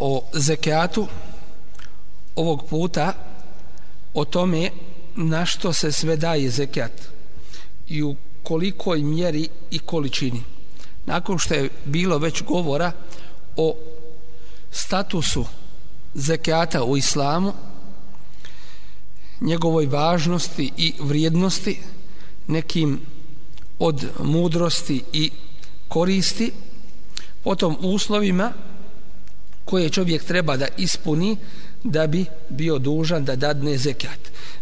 o zekijatu ovog puta o tome na što se sve daje zekijat i u kolikoj mjeri i količini. Nakon što je bilo već govora o statusu zekijata u islamu, njegovoj važnosti i vrijednosti, nekim od mudrosti i koristi, potom uslovima koje čovjek treba da ispuni da bi bio dužan da dadne zekat.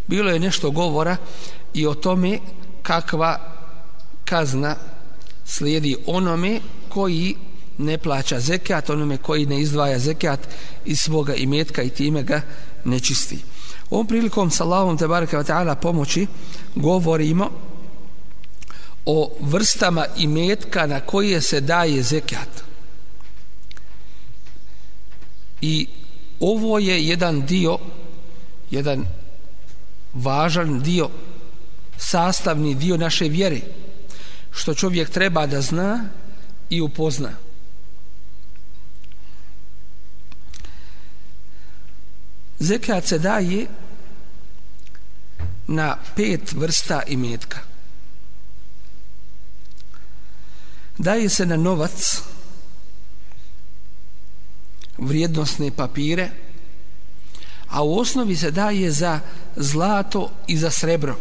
Bilo je nešto govora i o tome kakva kazna slijedi onome koji ne plaća zekat, onome koji ne izdvaja zekat iz svoga imetka i time ga ne čisti. Ovom prilikom sa Allahom te baraka wa ta'ala pomoći govorimo o vrstama imetka na koje se daje zekat i ovo je jedan dio jedan važan dio sastavni dio naše vjere što čovjek treba da zna i upozna. Zekat se daje na pet vrsta imetka. Daje se na novac vrijednostne papire a u osnovi se daje za zlato i za srebro.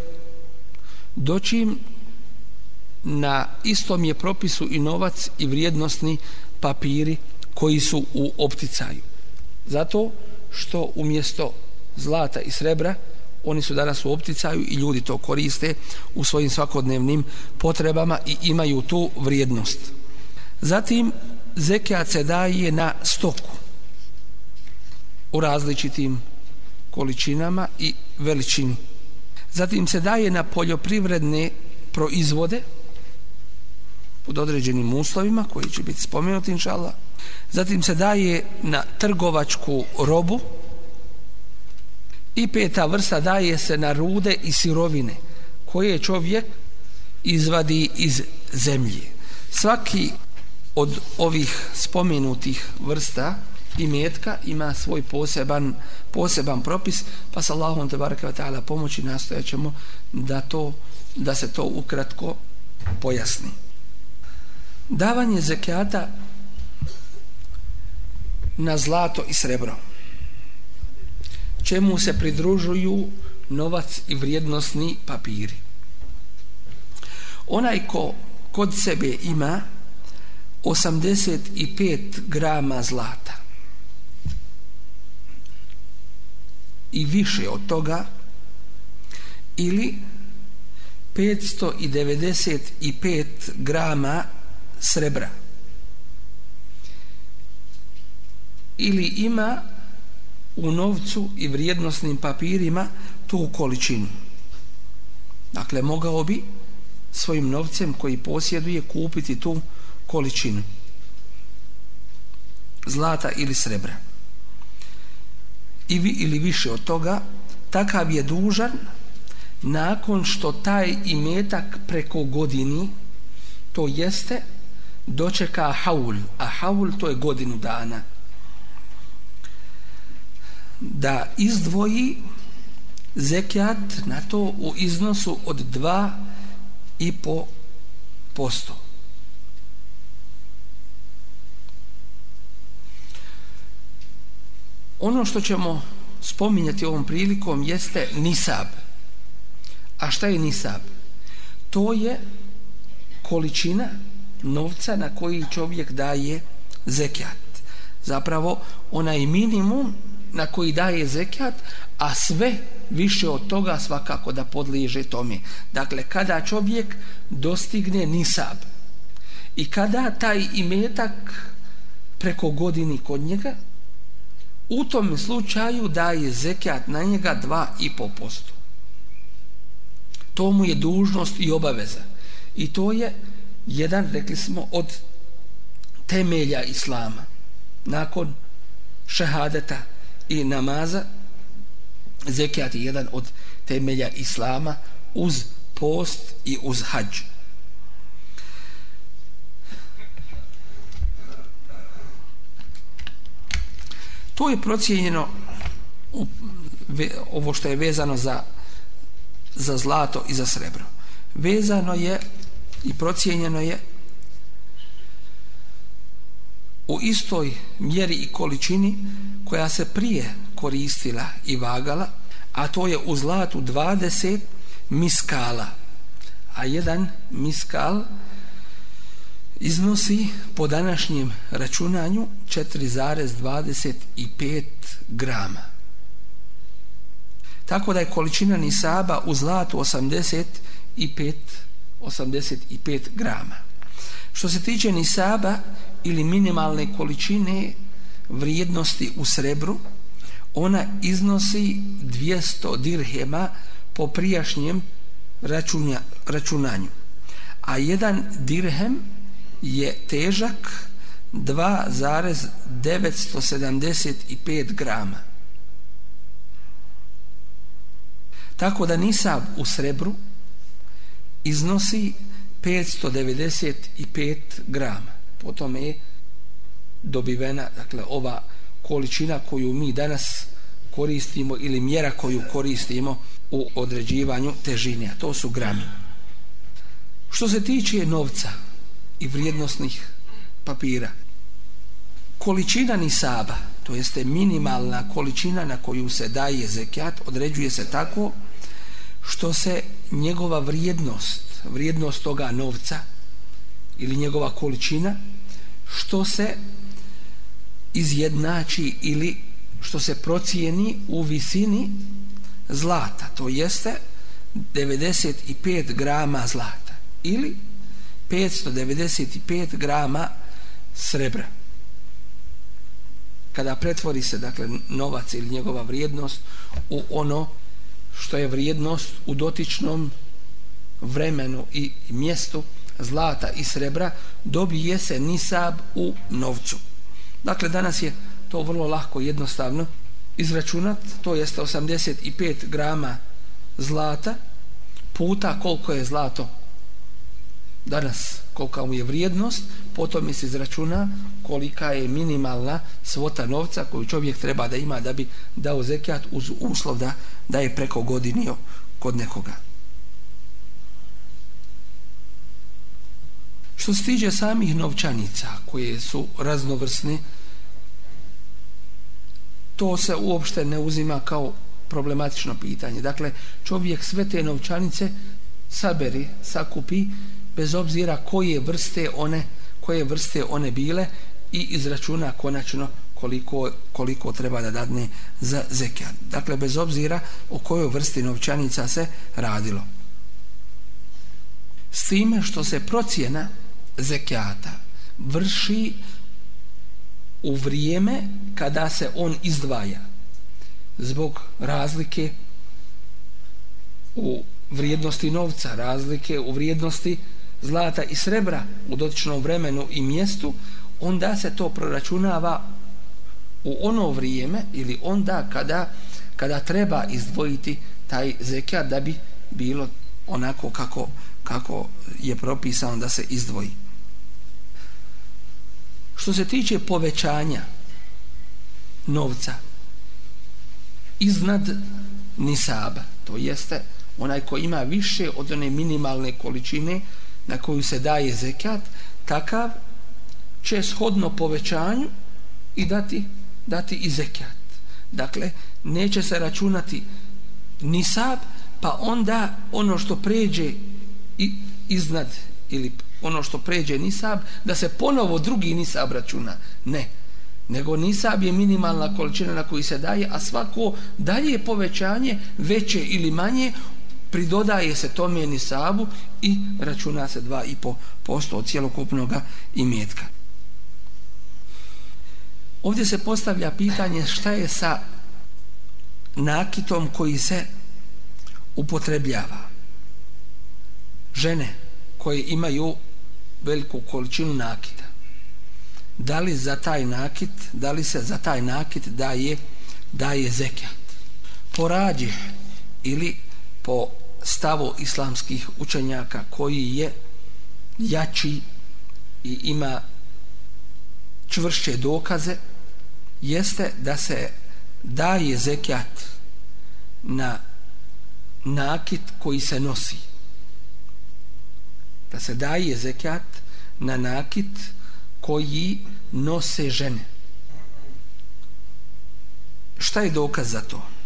Doćim na istom je propisu i novac i vrijednostni papiri koji su u opticaju. Zato što umjesto zlata i srebra oni su danas u opticaju i ljudi to koriste u svojim svakodnevnim potrebama i imaju tu vrijednost. Zatim zekijat se daje na stoku u različitim količinama i veličini. Zatim se daje na poljoprivredne proizvode pod određenim uslovima koji će biti spomenuti inšala. Zatim se daje na trgovačku robu i peta vrsta daje se na rude i sirovine koje čovjek izvadi iz zemlje. Svaki od ovih spomenutih vrsta i metka ima svoj poseban poseban propis pa sa Allahom te baraka ta'ala pomoći nastojaćemo da to da se to ukratko pojasni. Davanje zekijata na zlato i srebro. Čemu se pridružuju novac i vrijednosni papiri? Onaj ko kod sebe ima 85 grama zlata i više od toga ili 595 grama srebra. Ili ima u novcu i vrijednostnim papirima tu količinu. Dakle mogao bi svojim novcem koji posjeduje kupiti tu količinu zlata ili srebra ili više od toga, takav je dužan nakon što taj imetak preko godini, to jeste, dočeka haul, a haul to je godinu dana, da izdvoji zekijat na to u iznosu od 2,5%. Ono što ćemo spominjati ovom prilikom jeste nisab. A šta je nisab? To je količina novca na koji čovjek daje zekijat. Zapravo, onaj minimum na koji daje zekijat, a sve više od toga svakako da podliježe tome. Dakle, kada čovjek dostigne nisab i kada taj imetak preko godini kod njega, u tom slučaju daje zekijat na njega 2,5%. To mu je dužnost i obaveza. I to je jedan, rekli smo, od temelja Islama. Nakon šehadeta i namaza, zekijat je jedan od temelja Islama uz post i uz hađu. To je procijenjeno ovo što je vezano za za zlato i za srebro. Vezano je i procijenjeno je u istoj mjeri i količini koja se prije koristila i vagala, a to je u zlatu 20 miskala. A jedan miskal iznosi po današnjem računanju 4,25 grama. Tako da je količina nisaba u zlatu 85 85 grama. Što se tiče nisaba ili minimalne količine vrijednosti u srebru, ona iznosi 200 dirhema po prijašnjem računja, računanju. A jedan dirhem je težak 2,975 grama. Tako da nisab u srebru iznosi 595 grama. Potom je dobivena dakle, ova količina koju mi danas koristimo ili mjera koju koristimo u određivanju težine, a to su grami. Što se tiče novca i vrijednostnih papira, količina nisaba, to jeste minimalna količina na koju se daje zekijat, određuje se tako što se njegova vrijednost, vrijednost toga novca ili njegova količina, što se izjednači ili što se procijeni u visini zlata, to jeste 95 grama zlata ili 595 grama srebra. Kada pretvori se dakle novac ili njegova vrijednost u ono što je vrijednost u dotičnom vremenu i mjestu zlata i srebra dobije se nisab u novcu. Dakle, danas je to vrlo lahko jednostavno izračunat, to jeste 85 grama zlata puta koliko je zlato danas kolika mu je vrijednost, potom mi se izračuna kolika je minimalna svota novca koju čovjek treba da ima da bi dao zekijat uz uslov da, da je preko godinio kod nekoga. Što se tiđe samih novčanica koje su raznovrsne, to se uopšte ne uzima kao problematično pitanje. Dakle, čovjek sve te novčanice saberi, sakupi bez obzira koje vrste one koje vrste one bile i izračuna konačno koliko, koliko treba da dadne za zekijat. Dakle, bez obzira o kojoj vrsti novčanica se radilo. S time što se procjena zekijata vrši u vrijeme kada se on izdvaja zbog razlike u vrijednosti novca, razlike u vrijednosti zlata i srebra u dotičnom vremenu i mjestu, onda se to proračunava u ono vrijeme ili onda kada, kada treba izdvojiti taj zekijat da bi bilo onako kako, kako je propisano da se izdvoji. Što se tiče povećanja novca iznad nisaba, to jeste onaj ko ima više od one minimalne količine na koju se daje zekat, takav će shodno povećanju i dati, dati i zekat. Dakle, neće se računati nisab pa onda ono što pređe iznad ili ono što pređe nisab da se ponovo drugi nisab računa ne nego nisab je minimalna količina na koju se daje a svako dalje povećanje veće ili manje pridodaje se tome nisabu i računa se 2,5% od cijelokupnog imetka. Ovdje se postavlja pitanje šta je sa nakitom koji se upotrebljava. Žene koje imaju veliku količinu nakita. Da li za taj nakit da li se za taj nakit daje daje zekijat Porađe ili po stavu islamskih učenjaka koji je jači i ima čvršće dokaze jeste da se daje zekjat na nakit koji se nosi. Da se daje zekjat na nakit koji nose žene. Šta je dokaz za to?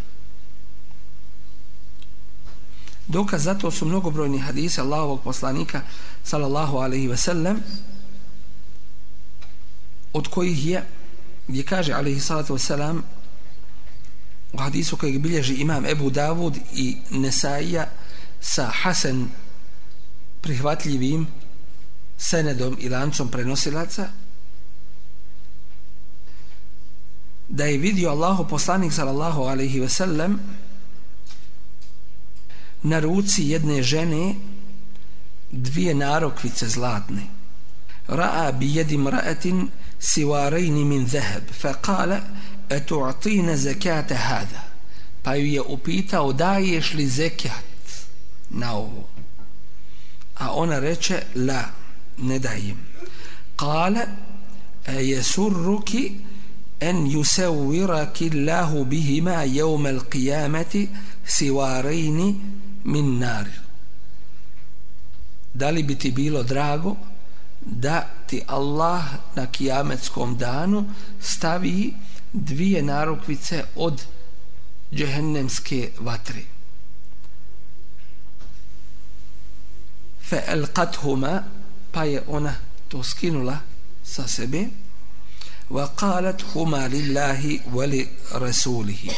Dokaz za to su mnogobrojni hadise Allahovog poslanika sallallahu alaihi ve sellem od kojih je gdje kaže alaihi salatu wasalam u hadisu kojeg bilježi imam Ebu Davud i Nesaija sa Hasan prihvatljivim senedom i lancom prenosilaca da je vidio Allahu poslanik sallallahu alaihi ve sellem na ruci jedne žene dvije narokvice zlatne. Ra'a bi jedim ra'atin sivarejni min zeheb fa kale etu'atina zekate hada pa ju je upitao daješ li zekat na ovo? A ona reče la ne dajem. Kale jesurruki en yusawwiraki Allahu bihima yawm al-qiyamati siwarayni min nar da li bi ti bilo drago da ti Allah na kijametskom danu stavi dvije narukvice od džehennemske vatre. Fe elqathuma, pa je ona to skinula sa sebe, wa qalat huma lillahi wa li rasulihi.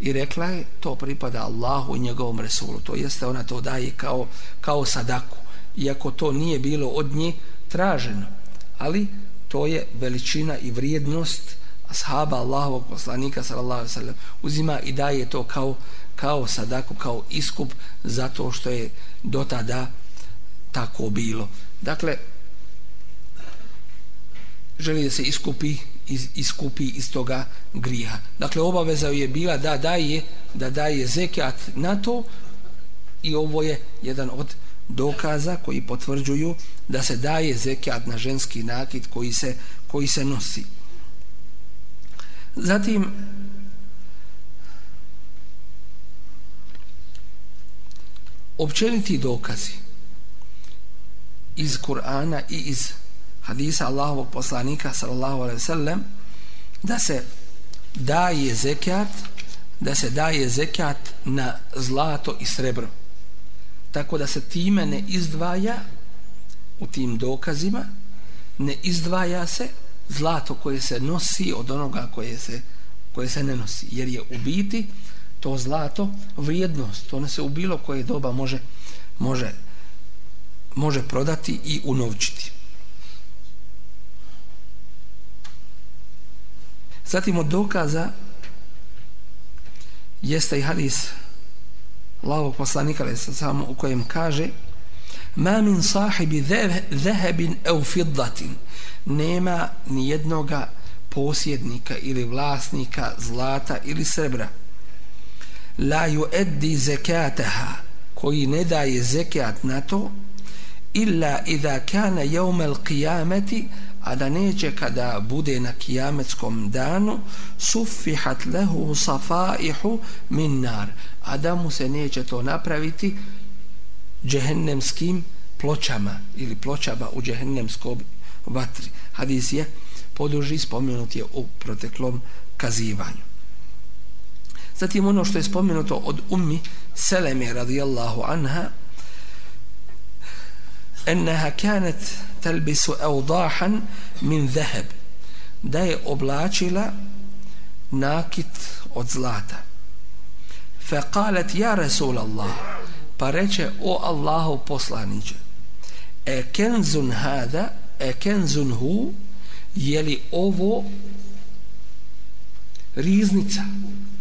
I rekla je, to pripada Allahu i njegovom Resulu. To jeste, ona to daje kao, kao sadaku. Iako to nije bilo od nje traženo. Ali to je veličina i vrijednost ashaba Allahovog poslanika sallallahu alejhi ve sellem uzima i daje to kao kao sadaku kao iskup zato što je do tada tako bilo dakle želi da se iskupi iz, iskupi iz toga griha. Dakle obaveza je bila da daje da daje zekat na to i ovo je jedan od dokaza koji potvrđuju da se daje zekat na ženski nakit koji se koji se nosi. Zatim općeniti dokazi iz Kur'ana i iz hadisa Allahovog poslanika sallallahu alaihi sallam da se daje zekat da se daje zekat na zlato i srebro tako da se time ne izdvaja u tim dokazima ne izdvaja se zlato koje se nosi od onoga koje se, koje se ne nosi. Jer je u biti to zlato vrijednost. To ne se u bilo koje doba može, može, može prodati i unovčiti. Zatim od dokaza jeste i hadis Allahog poslanika samo u kojem kaže ma min sahibi zehebin au fiddatin. Nema ni jednoga posjednika ili vlasnika zlata ili srebra. La yuaddi zakataha koji ne daje zekat na to illa idha kana yawm al-qiyamati a da neće kada bude na kijametskom danu sufihat lahu safaihu min nar a da mu se neće to napraviti džehennemskim pločama ili pločama u džehennemskom vatri. Hadis je poduži spomenut je u proteklom kazivanju. Zatim ono što je spomenuto od ummi Seleme radijallahu anha enneha kanet telbisu eudahan min zeheb da je oblačila nakit od zlata. Fe kalet ja Resul Allah pa reče o Allahu poslaniće e kenzun hada e kenzun hu je li ovo riznica?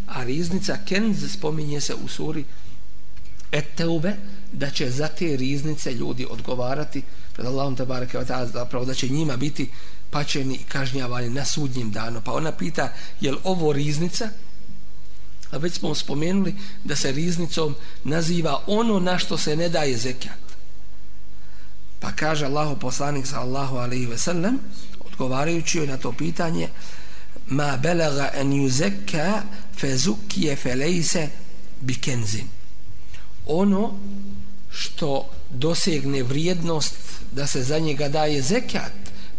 A riznica kenz spominje se u suri eteube da će za te riznice ljudi odgovarati pred Allahom te bareke zapravo da će njima biti pačeni i kažnjavani na sudnjem danu. Pa ona pita je li ovo riznica? A već smo spomenuli da se riznicom naziva ono na što se ne daje zekat. Pa kaže Allahu poslanik sallallahu alaihi ve sellem odgovarajući joj na to pitanje ma belaga en yuzekka fe zukije fe lejse ono što dosegne vrijednost da se za njega daje zekat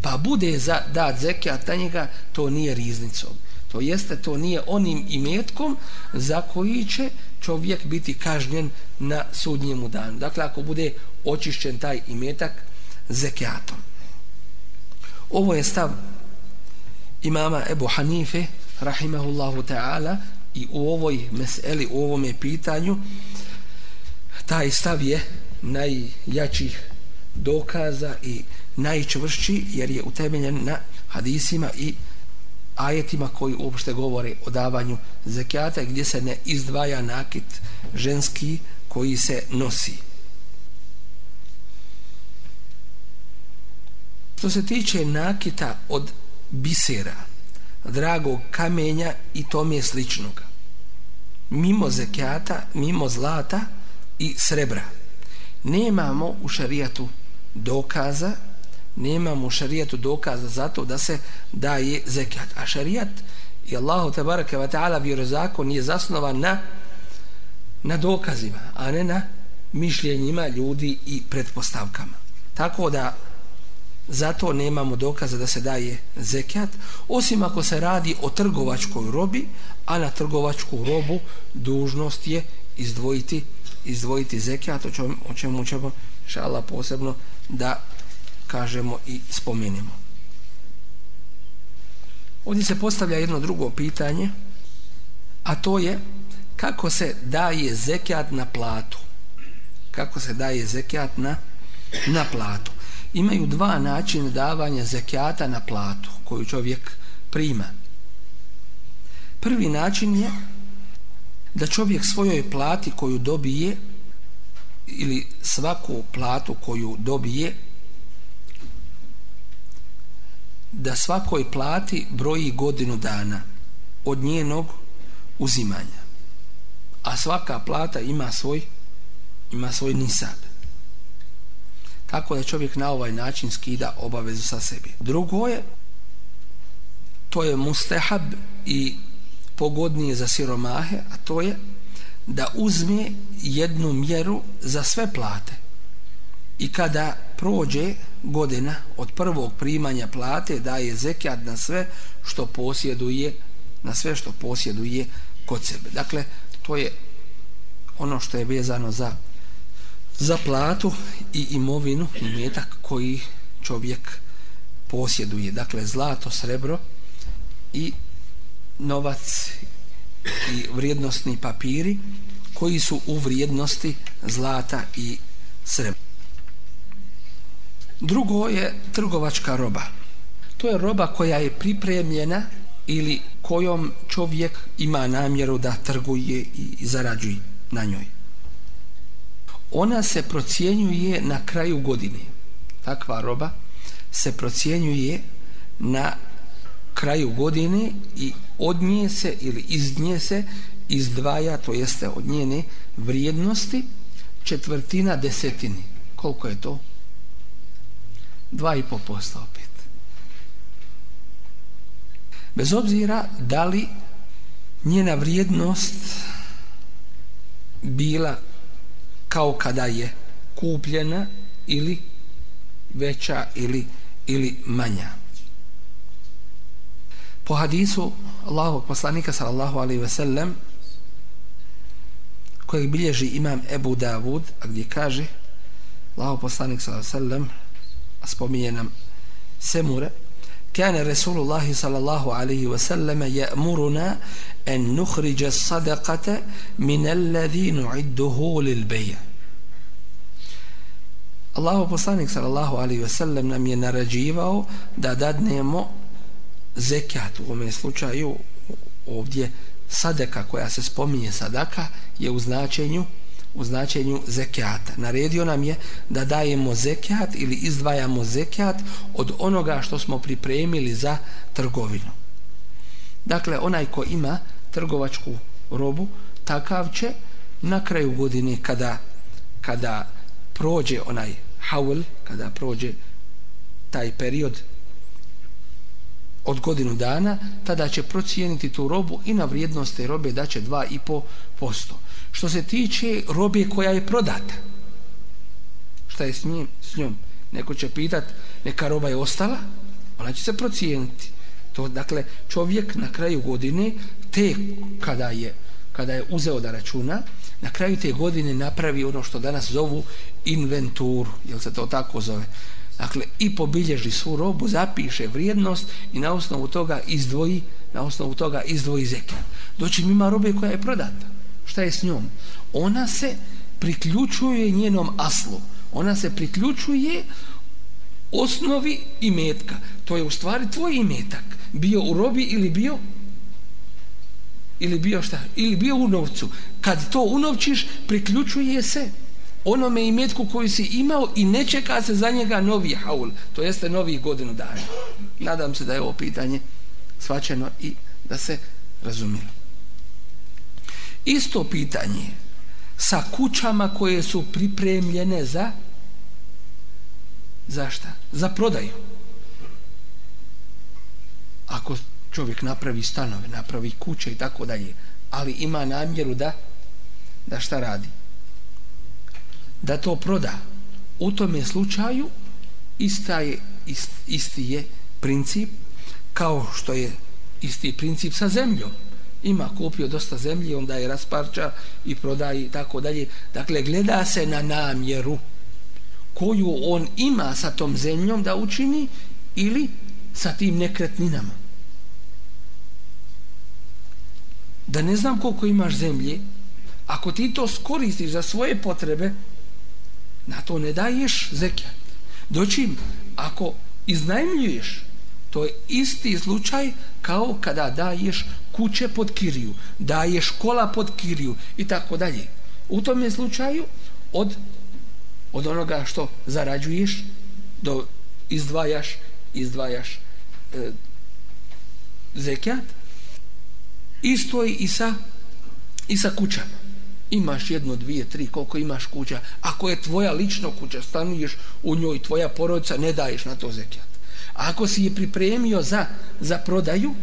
pa bude za, dat zekat na njega to nije riznicom. To jeste to nije onim imetkom za koji će čovjek biti kažnjen na sudnjemu danu. Dakle ako bude očišćen taj imetak zekatom. Ovo je stav imama Ebu Hanife rahimahullahu ta'ala i u ovoj meseli, u ovome pitanju taj stav je najjačih dokaza i najčvršći jer je utemeljen na hadisima i ajetima koji uopšte govore o davanju zekijata gdje se ne izdvaja nakit ženski koji se nosi. Što se tiče nakita od bisera, dragog kamenja i tome sličnog, mimo zekijata, mimo zlata i srebra, nemamo u šarijatu dokaza nemamo u šarijatu dokaza za to da se daje zekat. A šarijat i Allahu tabaraka wa ta'ala vjerozakon je zasnovan na na dokazima a ne na mišljenjima ljudi i pretpostavkama. Tako da zato nemamo dokaza da se daje zekat osim ako se radi o trgovačkoj robi a na trgovačku robu dužnost je izdvojiti izdvojiti zekijat, o čemu, o čemu ćemo šala posebno da kažemo i spomenimo ovdje se postavlja jedno drugo pitanje a to je kako se daje zekijat na platu? Kako se daje zekijat na, na platu? Imaju dva načina davanja zekijata na platu koju čovjek prima. Prvi način je da čovjek svojoj plati koju dobije ili svaku platu koju dobije da svakoj plati broji godinu dana od njenog uzimanja. A svaka plata ima svoj ima svoj nisab. Tako da čovjek na ovaj način skida obavezu sa sebi. Drugo je to je mustehab i pogodnije za siromahe, a to je da uzme jednu mjeru za sve plate. I kada prođe godina od prvog primanja plate, daje zekijat na sve što posjeduje, na sve što posjeduje kod sebe. Dakle, to je ono što je vezano za za platu i imovinu i metak koji čovjek posjeduje. Dakle, zlato, srebro i novac i vrijednostni papiri koji su u vrijednosti zlata i srebra. Drugo je trgovačka roba. To je roba koja je pripremljena ili kojom čovjek ima namjeru da trguje i zarađuje na njoj. Ona se procjenjuje na kraju godine. Takva roba se procjenjuje na kraju godine i od nje se ili iz nje se izdvaja, to jeste od njene vrijednosti, četvrtina desetini. Koliko je to? Dva i po posto opet. Bez obzira da li njena vrijednost bila kao kada je kupljena ili veća ili, ili manja po hadisu Allahog poslanika sallallahu alaihi ve sellem kojeg bilježi imam Ebu Davud, a gdje kaže Allaho poslanik sallam spominje nam Semure كان رسول الله صلى الله عليه وسلم يأمرنا أن نخرج الصدقة من الذي نعده للبيع Allahu poslanik sallallahu alaihi ve sellem nam je narađivao da dadnemo zekat u ovom slučaju ovdje sadaka koja se spominje sadaka je u značenju u značenju zekijata. Naredio nam je da dajemo zekijat ili izdvajamo zekijat od onoga što smo pripremili za trgovinu. Dakle, onaj ko ima trgovačku robu, takav će na kraju godine kada, kada prođe onaj haul, kada prođe taj period od godinu dana, tada će procijeniti tu robu i na vrijednost te robe daće 2,5% što se tiče robe koja je prodata šta je s, njim, s njom? Neko će pitat neka roba je ostala ona će se procijeniti. To dakle čovjek na kraju godine te kada je kada je uzeo da računa na kraju te godine napravi ono što danas zovu inventuru jel se to tako zove? Dakle i pobilježi svu robu zapiše vrijednost i na osnovu toga izdvoji na osnovu toga izdvoji zekat doći ima robe koja je prodata šta je s njom? Ona se priključuje njenom aslu. Ona se priključuje osnovi imetka. To je u stvari tvoj imetak. Bio u robi ili bio ili bio šta? Ili bio u novcu. Kad to unovčiš, priključuje se onome imetku koji si imao i ne čeka se za njega novi haul. To jeste novi godinu dana. Nadam se da je ovo pitanje svačeno i da se razumilo. Isto pitanje sa kućama koje su pripremljene za za šta? Za prodaju. Ako čovjek napravi stanove, napravi kuće i tako dalje, ali ima namjeru da da šta radi? Da to proda. U tom je slučaju ista je, ist, isti je princip kao što je isti princip sa zemljom ima kupio dosta zemlje, onda je rasparča i prodaje i tako dalje. Dakle, gleda se na namjeru koju on ima sa tom zemljom da učini ili sa tim nekretninama. Da ne znam koliko imaš zemlje, ako ti to skoristiš za svoje potrebe, na to ne daješ zekijat. Doćim, ako iznajmljuješ, to je isti slučaj kao kada daješ kuće pod kiriju, daješ kola pod kiriju i tako dalje. U tom je slučaju od, od onoga što zarađuješ do izdvajaš izdvajaš e, zekijat isto je i sa i sa kućama imaš jedno, dvije, tri, koliko imaš kuća. Ako je tvoja lično kuća stanuješ u njoj, tvoja porodica ne daješ na to zekijat. A ako si je pripremio za, za prodaju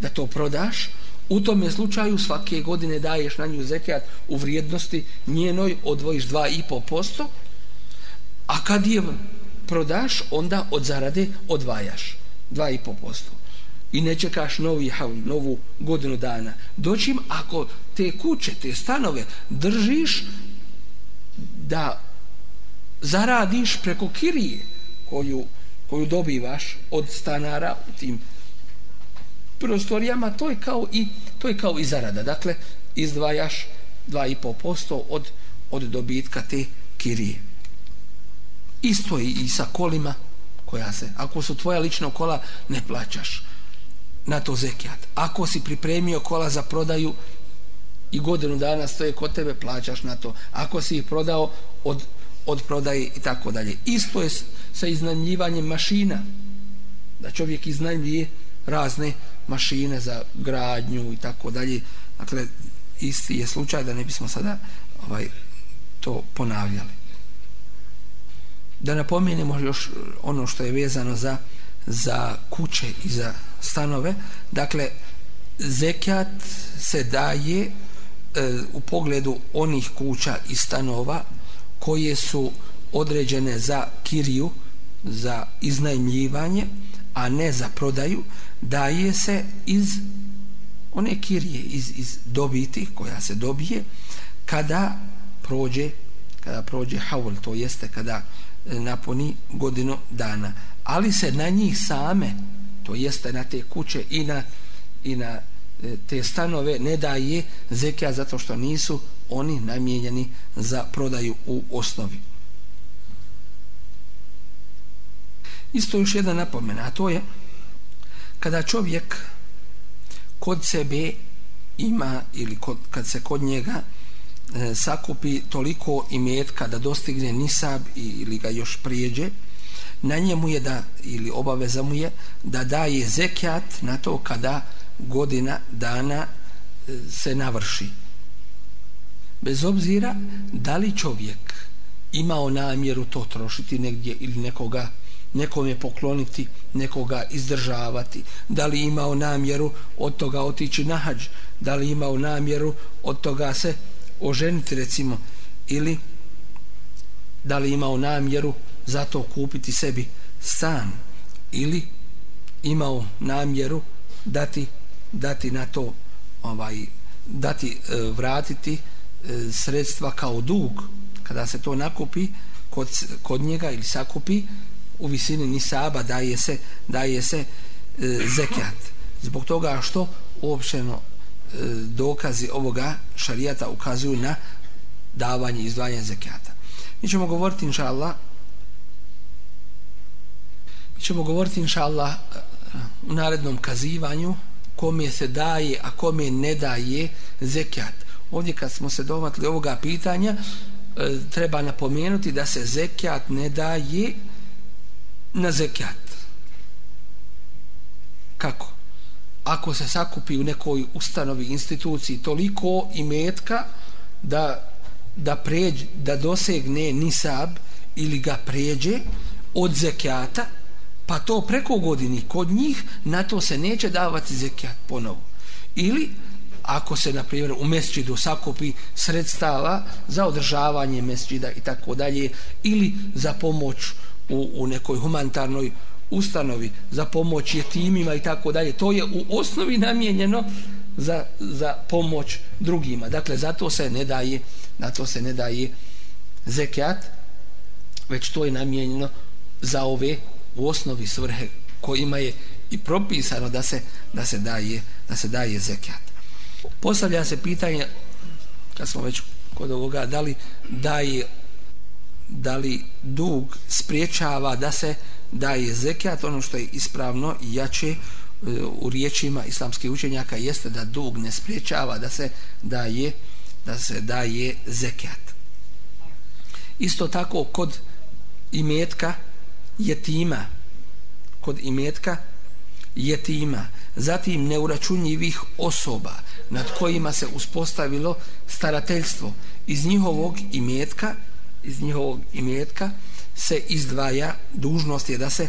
da to prodaš u tom slučaju svake godine daješ na nju zekijat u vrijednosti njenoj odvojiš 2,5% a kad je prodaš onda od zarade odvajaš 2,5% i ne čekaš novi haul, novu godinu dana. Doćim ako te kuće, te stanove držiš da zaradiš preko kirije koju, koju dobivaš od stanara u tim prostorijama, to je kao i to je kao i zarada. Dakle, izdvajaš 2,5% od, od dobitka te kirije. Isto je i sa kolima koja se, ako su tvoja lična kola, ne plaćaš na to zekijat. Ako si pripremio kola za prodaju i godinu dana stoje kod tebe, plaćaš na to. Ako si ih prodao od, od prodaje i tako dalje. Isto je sa iznajmljivanjem mašina. Da čovjek iznajmljuje razne mašine za gradnju i tako dalje. Dakle, isti je slučaj da ne bismo sada ovaj to ponavljali. Da napomenemo još ono što je vezano za za kuće i za stanove. Dakle, zekat se daje e, u pogledu onih kuća i stanova koje su određene za kiriju, za iznajmljivanje, a ne za prodaju, daje se iz one kirije iz, iz dobiti koja se dobije kada prođe kada prođe haul, to jeste kada e, napuni godinu dana. Ali se na njih same, to jeste na te kuće i na, i na E, te stanove, ne daje zekija zato što nisu oni namijenjeni za prodaju u osnovi. Isto još jedna napomena, a to je kada čovjek kod sebe ima ili kod, kad se kod njega e, sakupi toliko imetka da dostigne nisab ili ga još prijeđe na njemu je da ili obaveza mu je da daje zekijat na to kada godina dana e, se navrši. Bez obzira da li čovjek imao namjeru to trošiti negdje ili nekoga nekome pokloniti, nekoga izdržavati, da li imao namjeru od toga otići na hađ, da li imao namjeru od toga se oženiti recimo, ili da li imao namjeru zato kupiti sebi stan, ili imao namjeru dati, dati na to ovaj, dati e, vratiti e, sredstva kao dug. Kada se to nakupi kod, kod njega ili sakupi u visini nisaba daje se daje se e, zekat zbog toga što uopšteno e, dokazi ovoga šarijata ukazuju na davanje i izdvajanje zekata mi ćemo govoriti inša Allah ćemo govoriti inša Allah u narednom kazivanju kome se daje a kome ne daje zekjat. ovdje kad smo se dovatili ovoga pitanja e, treba napomenuti da se zekjat ne daje na zekjat. Kako? Ako se sakupi u nekoj ustanovi, instituciji toliko imetka da, da, pređ, da dosegne nisab ili ga pređe od zekjata, pa to preko godini kod njih, na to se neće davati zekijat ponovo. Ili ako se na primjer u mesčidu sakupi sredstava za održavanje mesčida i tako dalje ili za pomoć u, u nekoj humanitarnoj ustanovi za pomoć je timima i tako dalje to je u osnovi namijenjeno za, za pomoć drugima dakle zato se ne daje na to se ne daje zekijat već to je namijenjeno za ove u osnovi svrhe kojima je i propisano da se da se daje da se daje zekijat postavlja se pitanje kad smo već kod ovoga da li daje da li dug spriječava da se daje zekijat, ono što je ispravno i jače e, u riječima islamskih učenjaka jeste da dug ne spriječava da se daje da se daje zekijat. Isto tako kod imetka jetima kod imetka jetima zatim neuračunjivih osoba nad kojima se uspostavilo starateljstvo iz njihovog imetka iz njihovog imetka se izdvaja, dužnost je da se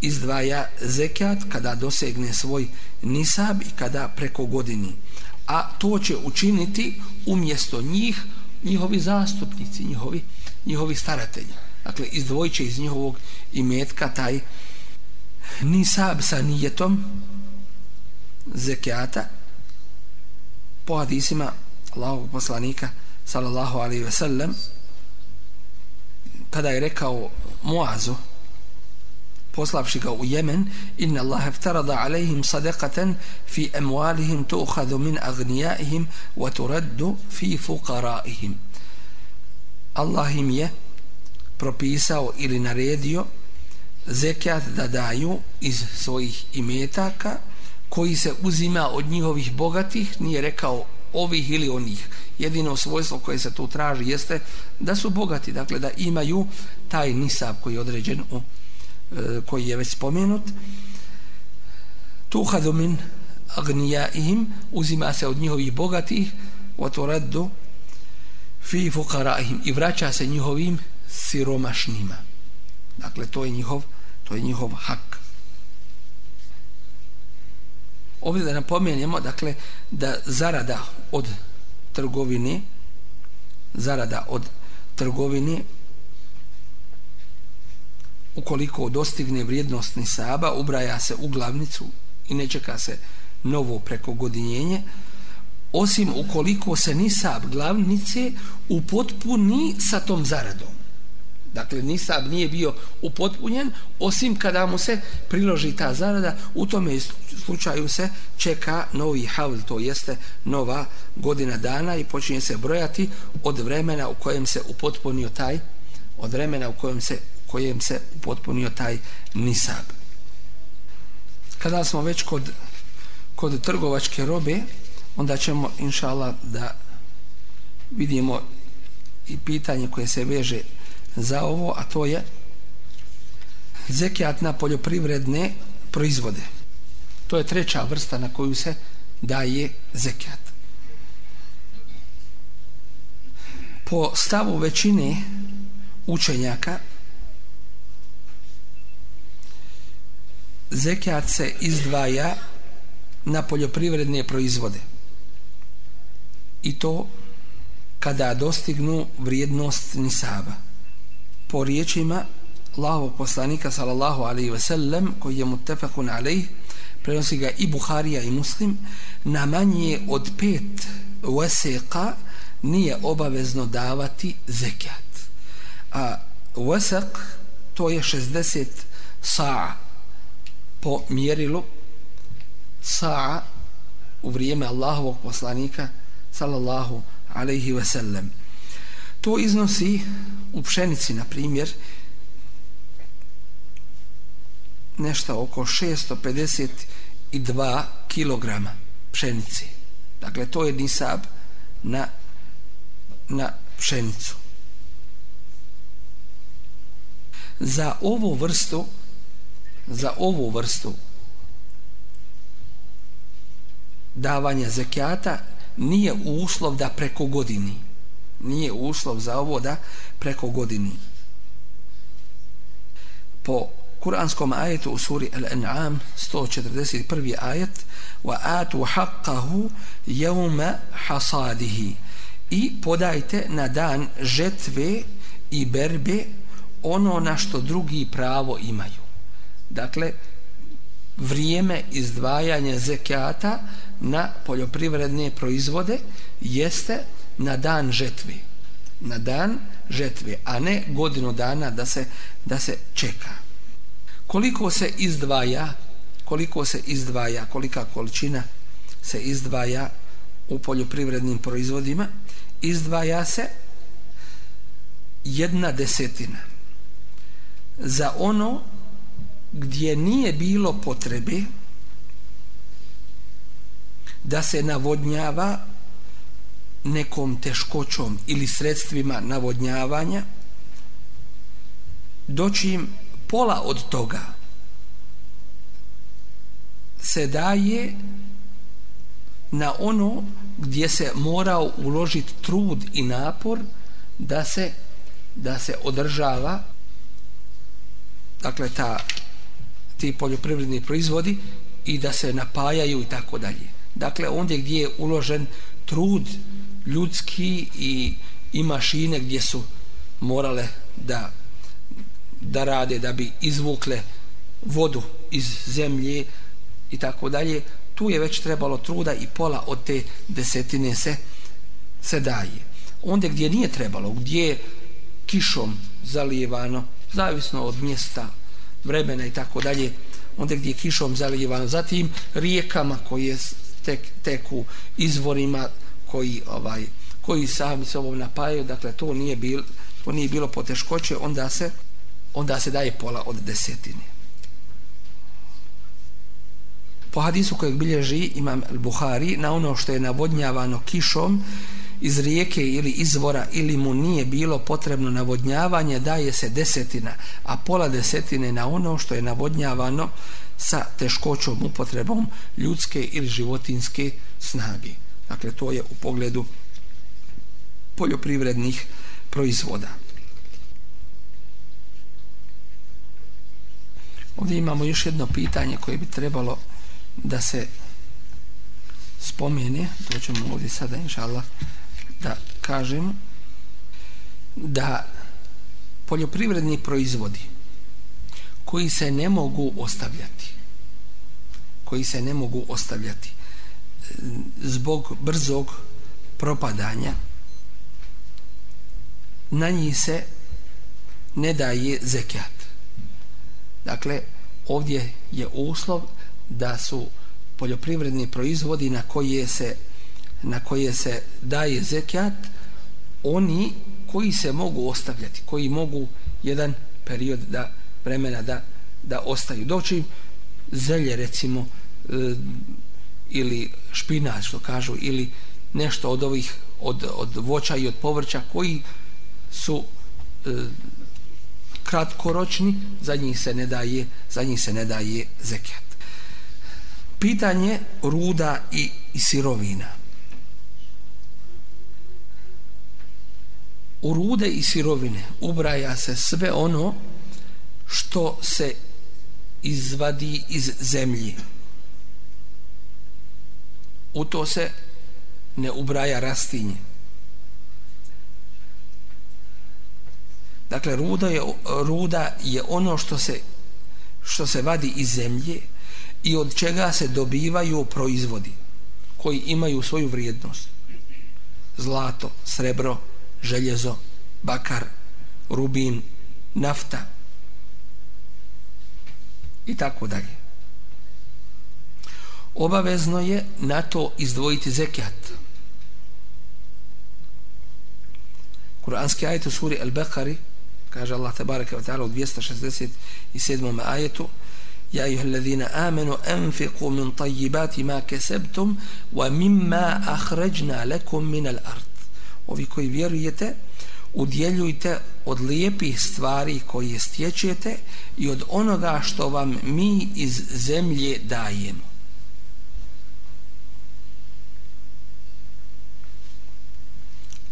izdvaja zekat kada dosegne svoj nisab i kada preko godini. A to će učiniti umjesto njih njihovi zastupnici, njihovi, njihovi staratelji. Dakle, izdvojit će iz njihovog imetka taj nisab sa nijetom zekata po hadisima Allahovog poslanika sallallahu alaihi ve sellem kada je rekao Muazu poslavši ga u Jemen inna Allah eftarada alaihim sadaqatan fi emualihim tuhadu min agnijaihim wa turaddu fi fuqaraihim. Allah im je propisao ili naredio zekat da daju iz svojih imetaka koji se uzima od njihovih bogatih nije rekao ovih ili onih. Jedino svojstvo koje se tu traži jeste da su bogati, dakle da imaju taj nisab koji je određen u, e, koji je već spomenut. Tuhadu min agnijaihim uzima se od njihovih bogatih wa turaddu fi fuqaraihim i vraća se njihovim siromašnima. Dakle to je njihov to je njihov hak. Ovdje da napomenemo dakle da zarada od trgovine zarada od trgovine ukoliko dostigne vrijednost nisaba ubraja se u glavnicu i ne čeka se novo prekogodinjenje. Osim ukoliko se nisab glavnice upotpuni sa tom zaradom dakle nisab nije bio upotpunjen osim kada mu se priloži ta zarada. U tome slučaju se čeka novi havl to jeste nova godina dana i počinje se brojati od vremena u kojem se upotpunio taj od vremena u kojem se kojem se upotpunio taj nisab. Kada smo već kod kod trgovačke robe onda ćemo inšala da vidimo i pitanje koje se veže za ovo, a to je zekijat na poljoprivredne proizvode. To je treća vrsta na koju se daje zekijat. Po stavu većine učenjaka zekijat se izdvaja na poljoprivredne proizvode. I to kada dostignu vrijednost nisaba po riječima Allahovog poslanika sallallahu alaihi ve sellem koji je mutefakun alaih prenosi ga i Buharija i Muslim na manje od pet veseka nije obavezno davati zekat. A vesek to je 60 sa'a po mjerilu sa'a u vrijeme Allahovog poslanika sallallahu alaihi ve sellem to iznosi u pšenici, na primjer, nešto oko 652 kg pšenice. Dakle, to je nisab na, na pšenicu. Za ovu vrstu za ovu vrstu davanja zekijata nije uslov da preko godini nije uslov za ovo da preko godini po kuranskom ajetu u suri Al-An'am 141. ajet wa atu haqqahu yawma hasadihi i podajte na dan žetve i berbe ono na što drugi pravo imaju dakle vrijeme izdvajanja zekijata na poljoprivredne proizvode jeste na dan žetve. Na dan žetve a ne godinu dana da se da se čeka. Koliko se izdvaja koliko se izdvaja kolika količina se izdvaja u poljoprivrednim proizvodima izdvaja se jedna desetina za ono gdje nije bilo potrebe da se navodnjava nekom teškoćom ili sredstvima navodnjavanja doći im pola od toga se daje na ono gdje se morao uložiti trud i napor da se da se održava dakle ta ti poljoprivredni proizvodi i da se napajaju i tako dalje. Dakle, ondje gdje je uložen trud ljudski i, i mašine gdje su morale da da rade da bi izvukle vodu iz zemlje i tako dalje. Tu je već trebalo truda i pola od te desetine se se daje. Onda gdje nije trebalo gdje je kišom zalijevano zavisno od mjesta vremena i tako dalje onda gdje je kišom zalijevano. Zatim rijekama koje tek, teku izvorima koji ovaj koji sami se ovom napajaju, dakle to nije bilo to nije bilo poteškoće, onda se onda se daje pola od desetine. Po hadisu kojeg bilježi imam Buhari, na ono što je navodnjavano kišom iz rijeke ili izvora ili mu nije bilo potrebno navodnjavanje, daje se desetina, a pola desetine na ono što je navodnjavano sa teškoćom upotrebom ljudske ili životinske snage. Dakle, to je u pogledu poljoprivrednih proizvoda. Ovdje imamo još jedno pitanje koje bi trebalo da se spomene, to ćemo ovdje sada, inša Allah, da kažem, da poljoprivredni proizvodi koji se ne mogu ostavljati, koji se ne mogu ostavljati, zbog brzog propadanja na njih se ne daje zekijat dakle ovdje je uslov da su poljoprivredni proizvodi na koje se na koje se daje zekijat oni koji se mogu ostavljati koji mogu jedan period da vremena da, da ostaju. Doći zelje recimo e, ili špinat što kažu ili nešto od ovih od, od voća i od povrća koji su e, kratkoročni za njih se ne daje za njih se ne daje zekijat pitanje ruda i, i sirovina. U rude i sirovine ubraja se sve ono što se izvadi iz zemlje u to se ne ubraja rastinje dakle ruda je, ruda je ono što se što se vadi iz zemlje i od čega se dobivaju proizvodi koji imaju svoju vrijednost zlato, srebro, željezo, bakar, rubin, nafta i tako dalje. Obavezno je na to izdvojiti zekijat. Kur'anski ajet u suri Al-Baqari kaže Allah tabaraka wa ta'ala u 267. ajetu Ja ayuha alladhina amenu anfiqu min tayyibati ma kasabtum wa mimma akhrajna lakum min al-ard ovi koji vjerujete udjeljujte od lijepih stvari koje stječete i od onoga što vam mi iz zemlje dajemo.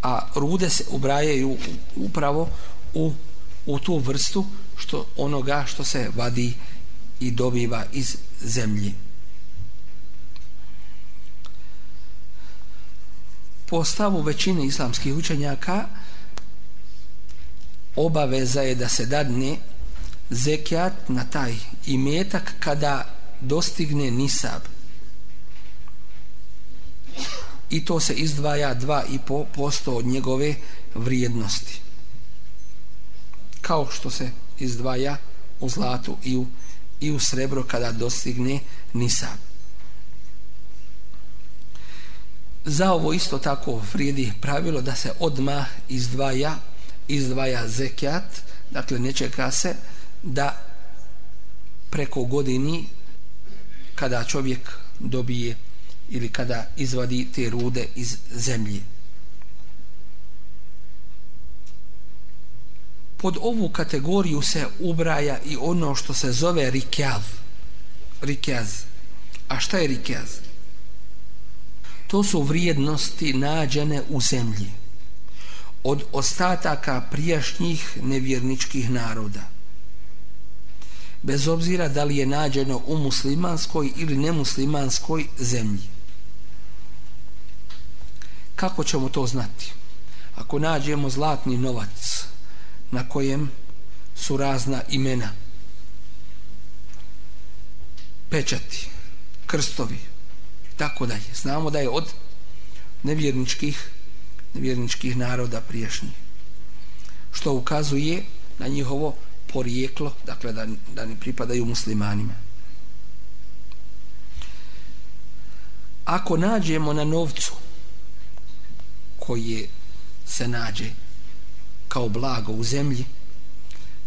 A rude se ubrajaju upravo u, u tu vrstu što onoga što se vadi i dobiva iz zemlje. po stavu većine islamskih učenjaka obaveza je da se dadne zekijat na taj imetak kada dostigne nisab i to se izdvaja 2,5% od njegove vrijednosti. Kao što se izdvaja u zlatu i u, i u srebro kada dostigne nisab. Za ovo isto tako vrijedi pravilo da se odma izdvaja izdvaja zekijat dakle ne čeka se da preko godini kada čovjek dobije ili kada izvadi te rude iz zemlje. Pod ovu kategoriju se ubraja i ono što se zove rikjav rikjaz. A šta je rikjaz? to su vrijednosti nađene u zemlji. Od ostataka prijašnjih nevjerničkih naroda. Bez obzira da li je nađeno u muslimanskoj ili nemuslimanskoj zemlji kako ćemo to znati ako nađemo zlatni novac na kojem su razna imena pečati krstovi tako dalje. Znamo da je od nevjerničkih nevjerničkih naroda priješnjih. Što ukazuje na njihovo porijeklo, dakle da, da ne pripadaju muslimanima. Ako nađemo na novcu koje se nađe kao blago u zemlji,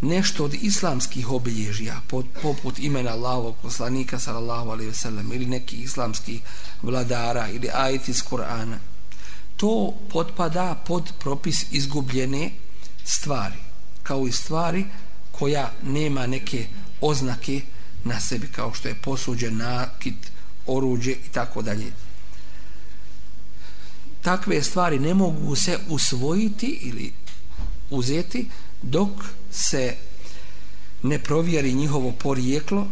nešto od islamskih obilježija poput imena Allahovog poslanika sallallahu alejhi ve sellem ili neki islamski vladara ili ajeti iz Kur'ana. To potpada pod propis izgubljene stvari kao i stvari koja nema neke oznake na sebi kao što je posuđen nakit, oruđe i tako dalje takve stvari ne mogu se usvojiti ili uzeti dok se ne provjeri njihovo porijeklo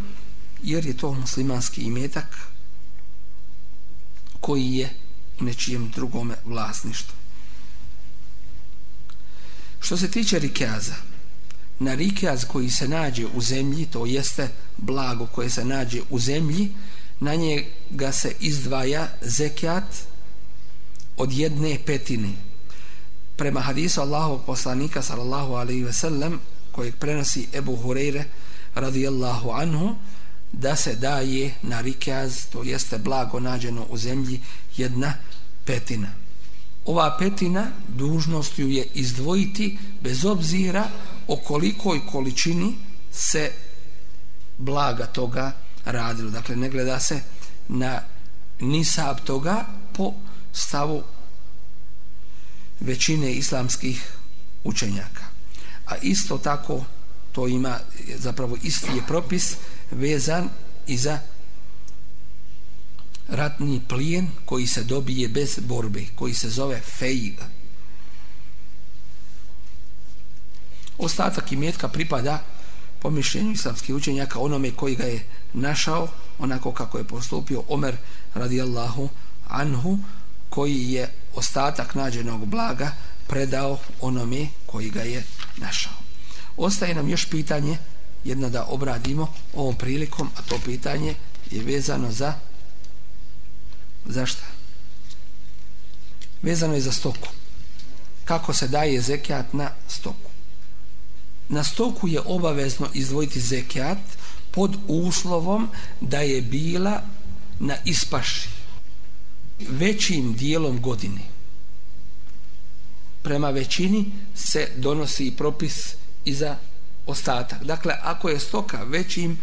jer je to muslimanski imetak koji je u nečijem drugome vlasništvu. Što se tiče rikeaza, na rikeaz koji se nađe u zemlji, to jeste blago koje se nađe u zemlji, na njega se izdvaja zekijat od jedne petine prema hadisu Allahovog poslanika sallallahu alaihi ve sellem kojeg prenosi Ebu Hureyre radijallahu anhu da se daje na rikaz to jeste blago nađeno u zemlji jedna petina ova petina dužnost ju je izdvojiti bez obzira o kolikoj količini se blaga toga radilo. Dakle, ne gleda se na nisab toga po stavu većine islamskih učenjaka. A isto tako to ima zapravo isti je propis vezan i za ratni plijen koji se dobije bez borbe, koji se zove fejl. Ostatak imetka pripada po mišljenju islamskih učenjaka onome koji ga je našao onako kako je postupio Omer radijallahu anhu koji je ostatak nađenog blaga predao onome koji ga je našao. Ostaje nam još pitanje jedno da obradimo ovom prilikom, a to pitanje je vezano za zašto? Vezano je za stoku. Kako se daje zekijat na stoku? Na stoku je obavezno izdvojiti zekijat pod uslovom da je bila na ispaši većim dijelom godine. Prema većini se donosi propis i za ostatak. Dakle, ako je stoka većim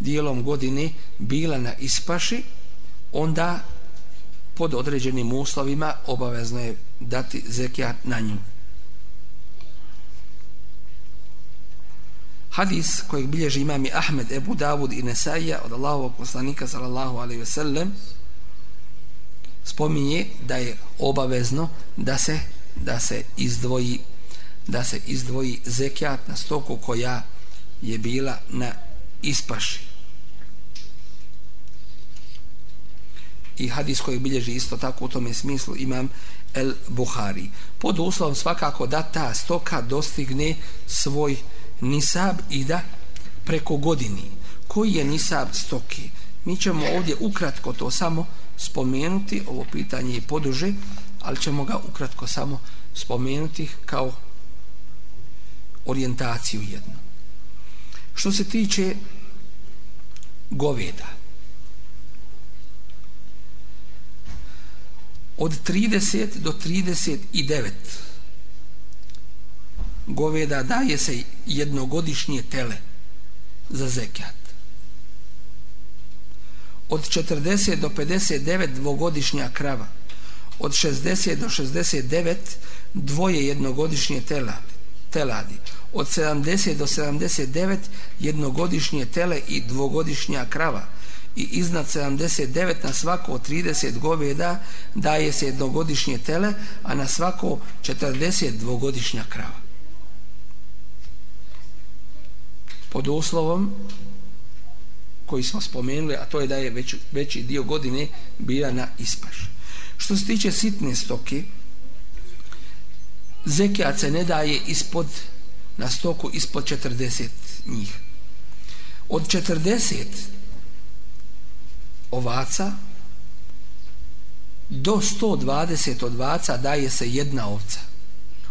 dijelom godine bila na ispaši, onda pod određenim uslovima obavezno je dati zekijat na nju. Hadis kojeg bilježi imami Ahmed, Ebu Davud i Nesaija od Allahovog poslanika sallallahu alaihi ve sellem spominje da je obavezno da se da se izdvoji da se izdvoji zekijat na stoku koja je bila na ispaši. I hadis koji bilježi isto tako u tome smislu imam El Buhari. Pod uslovom svakako da ta stoka dostigne svoj nisab i da preko godini. Koji je nisab stoke? Mi ćemo ovdje ukratko to samo spomenuti, ovo pitanje je poduže, ali ćemo ga ukratko samo spomenuti kao orijentaciju jednu. Što se tiče goveda, od 30 do 39 goveda daje se jednogodišnje tele za zekat. Od 40 do 59 dvogodišnja krava. Od 60 do 69 dvoje jednogodišnje teladi. teladi. Od 70 do 79 jednogodišnje tele i dvogodišnja krava. I iznad 79 na svako 30 goveda daje se jednogodišnje tele, a na svako 40 dvogodišnja krava. pod uslovom koji smo spomenuli, a to je da je već, veći dio godine bila na ispaš. Što se tiče sitne stoke, zekijat se ne daje ispod, na stoku ispod 40 njih. Od 40 ovaca do 120 ovaca daje se jedna ovca.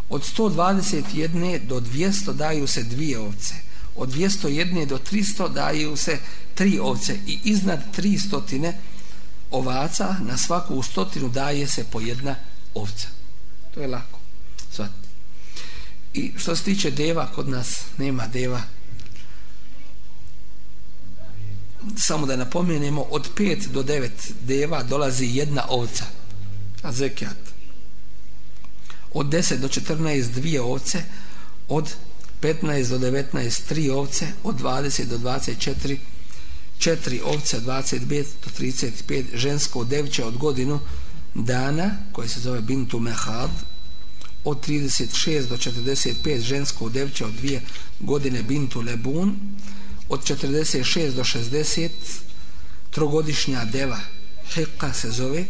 Od 121 do 200 daju se dvije ovce od 201 do 300 daju se tri ovce i iznad 300 ovaca na svaku stotinu daje se po jedna ovca. To je lako. Svat. I što se tiče deva, kod nas nema deva. Samo da napomenemo, od 5 do 9 deva dolazi jedna ovca. A zekijat. Od 10 do 14 dvije ovce, od 15 do 19 tri ovce od 20 do 24 četiri ovce od 25 do 35 žensko devče od godinu dana koje se zove Bintu Mehad od 36 do 45 žensko devče od dvije godine Bintu Lebun od 46 do 60 trogodišnja deva Hekka se zove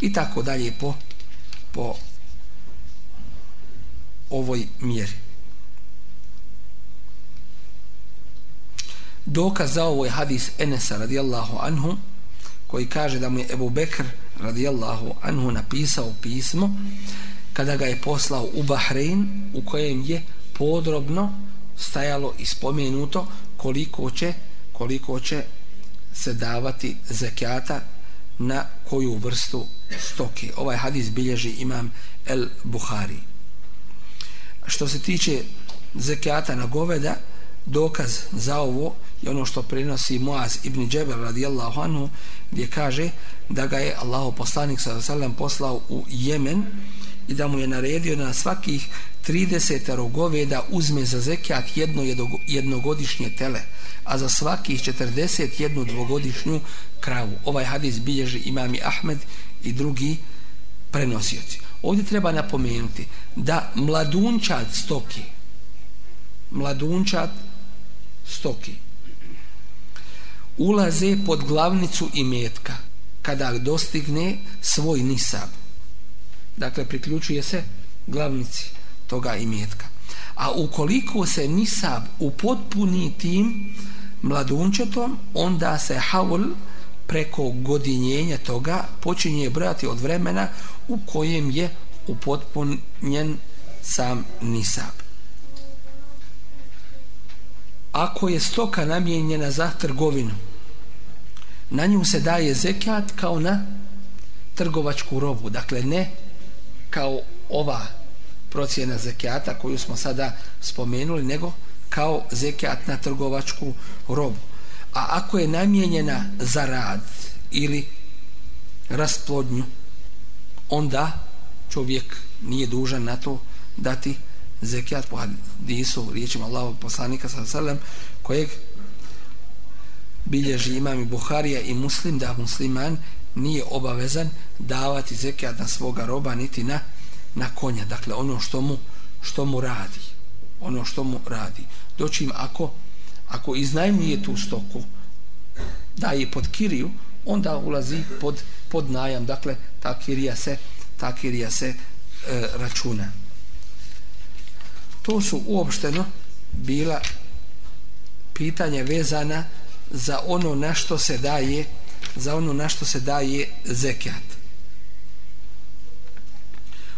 i tako dalje po po ovoj mjeri. Dokaz za ovo je hadis Enesa radijallahu anhu koji kaže da mu je Ebu Bekr radijallahu anhu napisao pismo kada ga je poslao u Bahrein u kojem je podrobno stajalo i spomenuto koliko će koliko će se davati zekijata na koju vrstu stoke. Ovaj hadis bilježi imam El Buhari. Što se tiče zekijata na goveda, dokaz za ovo i ono što prenosi Muaz ibn Džebel radijallahu anhu gdje kaže da ga je Allahu poslanik sallam poslao u Jemen i da mu je naredio na svakih 30 goveda uzme za zekijat jedno jednogodišnje tele a za svakih 40 jednu dvogodišnju kravu. Ovaj hadis bilježi imami Ahmed i drugi prenosioci. Ovdje treba napomenuti da mladunčad stoki mladunčad stoki ulaze pod glavnicu i metka kada dostigne svoj nisab. Dakle, priključuje se glavnici toga i metka. A ukoliko se nisab upotpuni tim mladunčetom, onda se haul preko godinjenja toga počinje brati od vremena u kojem je upotpunjen sam nisab. Ako je stoka namijenjena za trgovinu, na nju se daje zekat kao na trgovačku robu. Dakle, ne kao ova procjena zekijata koju smo sada spomenuli, nego kao zekijat na trgovačku robu. A ako je namijenjena za rad ili rasplodnju, onda čovjek nije dužan na to dati zekijat po hadisu riječima Allahog poslanika sa sallam kojeg bilježi imam i Buharija i muslim da musliman nije obavezan davati zekijat na svoga roba niti na, na konja. Dakle ono što mu, što mu radi. Ono što mu radi. Doći im ako ako iznajmuje tu stoku da je pod kiriju onda ulazi pod, pod najam. Dakle ta kirija se ta kirija se e, računa. To su uopšteno bila pitanja vezana za ono na što se daje za ono na što se daje zekat.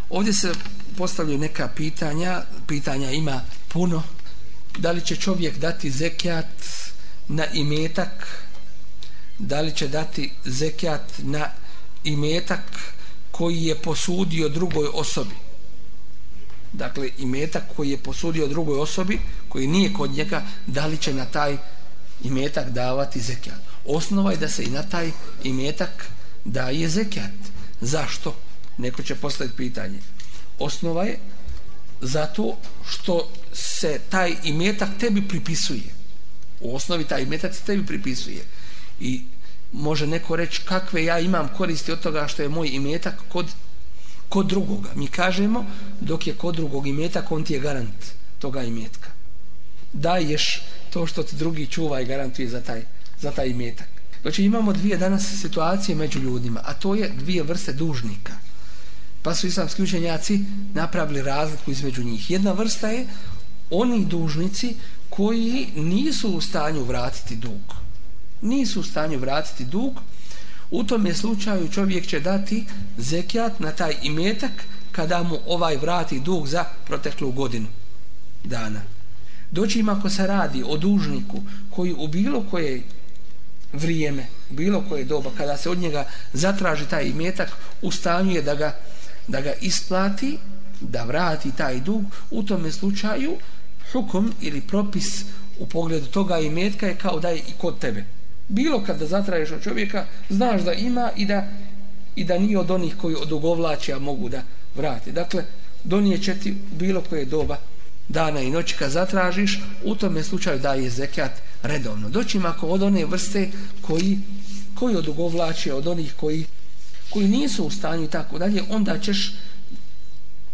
Ovdje se postavljaju neka pitanja. Pitanja ima puno. Da li će čovjek dati zekat na imetak? Da li će dati zekat na imetak koji je posudio drugoj osobi? Dakle imetak koji je posudio drugoj osobi koji nije kod njega da li će na taj imetak davati zekijat osnova je da se i na taj imetak daje zekijat zašto? neko će postaviti pitanje osnova je zato što se taj imetak tebi pripisuje u osnovi taj imetak se tebi pripisuje i može neko reći kakve ja imam koristi od toga što je moj imetak kod kod drugoga. Mi kažemo, dok je kod drugog imetak, on ti je garant toga imetka. Daješ to što ti drugi čuva i garantuje za taj, za taj imetak. Znači imamo dvije danas situacije među ljudima, a to je dvije vrste dužnika. Pa su islamski učenjaci napravili razliku između njih. Jedna vrsta je oni dužnici koji nisu u stanju vratiti dug. Nisu u stanju vratiti dug, u tom je slučaju čovjek će dati zekijat na taj imetak kada mu ovaj vrati dug za proteklu godinu dana. Doći im ako se radi o dužniku koji u bilo koje vrijeme, u bilo koje doba, kada se od njega zatraži taj imetak, u stanju je da ga, da ga isplati, da vrati taj dug, u tom slučaju hukum ili propis u pogledu toga imetka je kao da je i kod tebe bilo kad da zatražiš od čovjeka znaš da ima i da i da nije od onih koji odugovlače, a mogu da vrate. dakle donije će ti bilo koje doba dana i noći kad zatražiš u tome slučaju daje zekat redovno. Doćim ako od one vrste koji koji odugovlači od onih koji koji nisu u stanju i tako dalje onda ćeš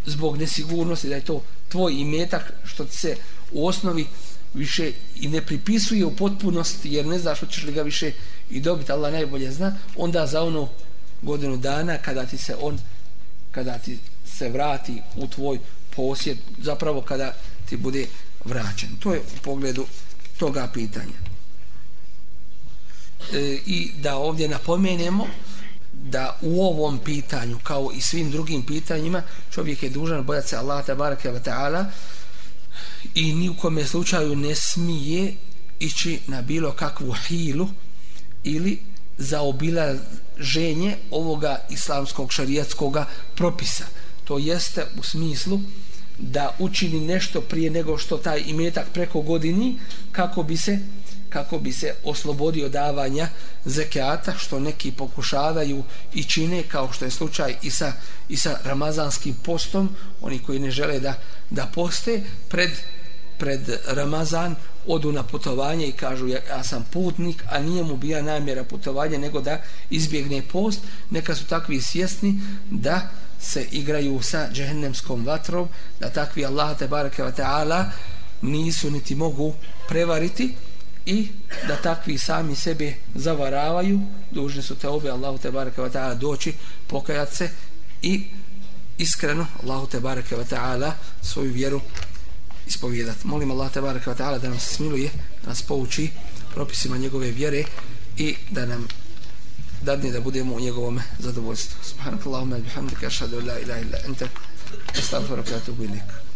zbog nesigurnosti da je to tvoj imetak što ti se u osnovi više i ne pripisuje u potpunosti jer ne znaš hoćeš li ga više i dobiti, Allah najbolje zna, onda za ono godinu dana kada ti se on kada ti se vrati u tvoj posjed, zapravo kada ti bude vraćen. To je u pogledu toga pitanja. e, i da ovdje napomenemo da u ovom pitanju kao i svim drugim pitanjima čovjek je dužan bojati se Allah tabaraka wa ta'ala i ni u kome slučaju ne smije ići na bilo kakvu hilu ili zaobilaženje ovoga islamskog šarijatskog propisa to jeste u smislu da učini nešto prije nego što taj imetak preko godini kako bi se kako bi se oslobodio davanja zekijata što neki pokušavaju i čine kao što je slučaj i sa, i sa ramazanskim postom. Oni koji ne žele da, da poste pred, pred Ramazan odu na putovanje i kažu ja, ja sam putnik a nije mu bija namjera putovanja nego da izbjegne post. Neka su takvi svjesni da se igraju sa džehennemskom vatrom da takvi Allah te bareke ve ta'ala nisu niti mogu prevariti i da takvi sami sebe zavaravaju. Dužni su te obe Allahu te bareke ve taala doći pokajati se i iskreno Allahu te bareke ve taala svoju vjeru ispovijedati molim Allah te bareke ve taala da nam se smiluje da nas pouči propisima njegove vjere i da nam dadne da budemo u njegovom zadovoljstvu. Subhanakallahumma bihamdika ashhadu an la ilaha illa anta astaghfiruka wa atubu ilaik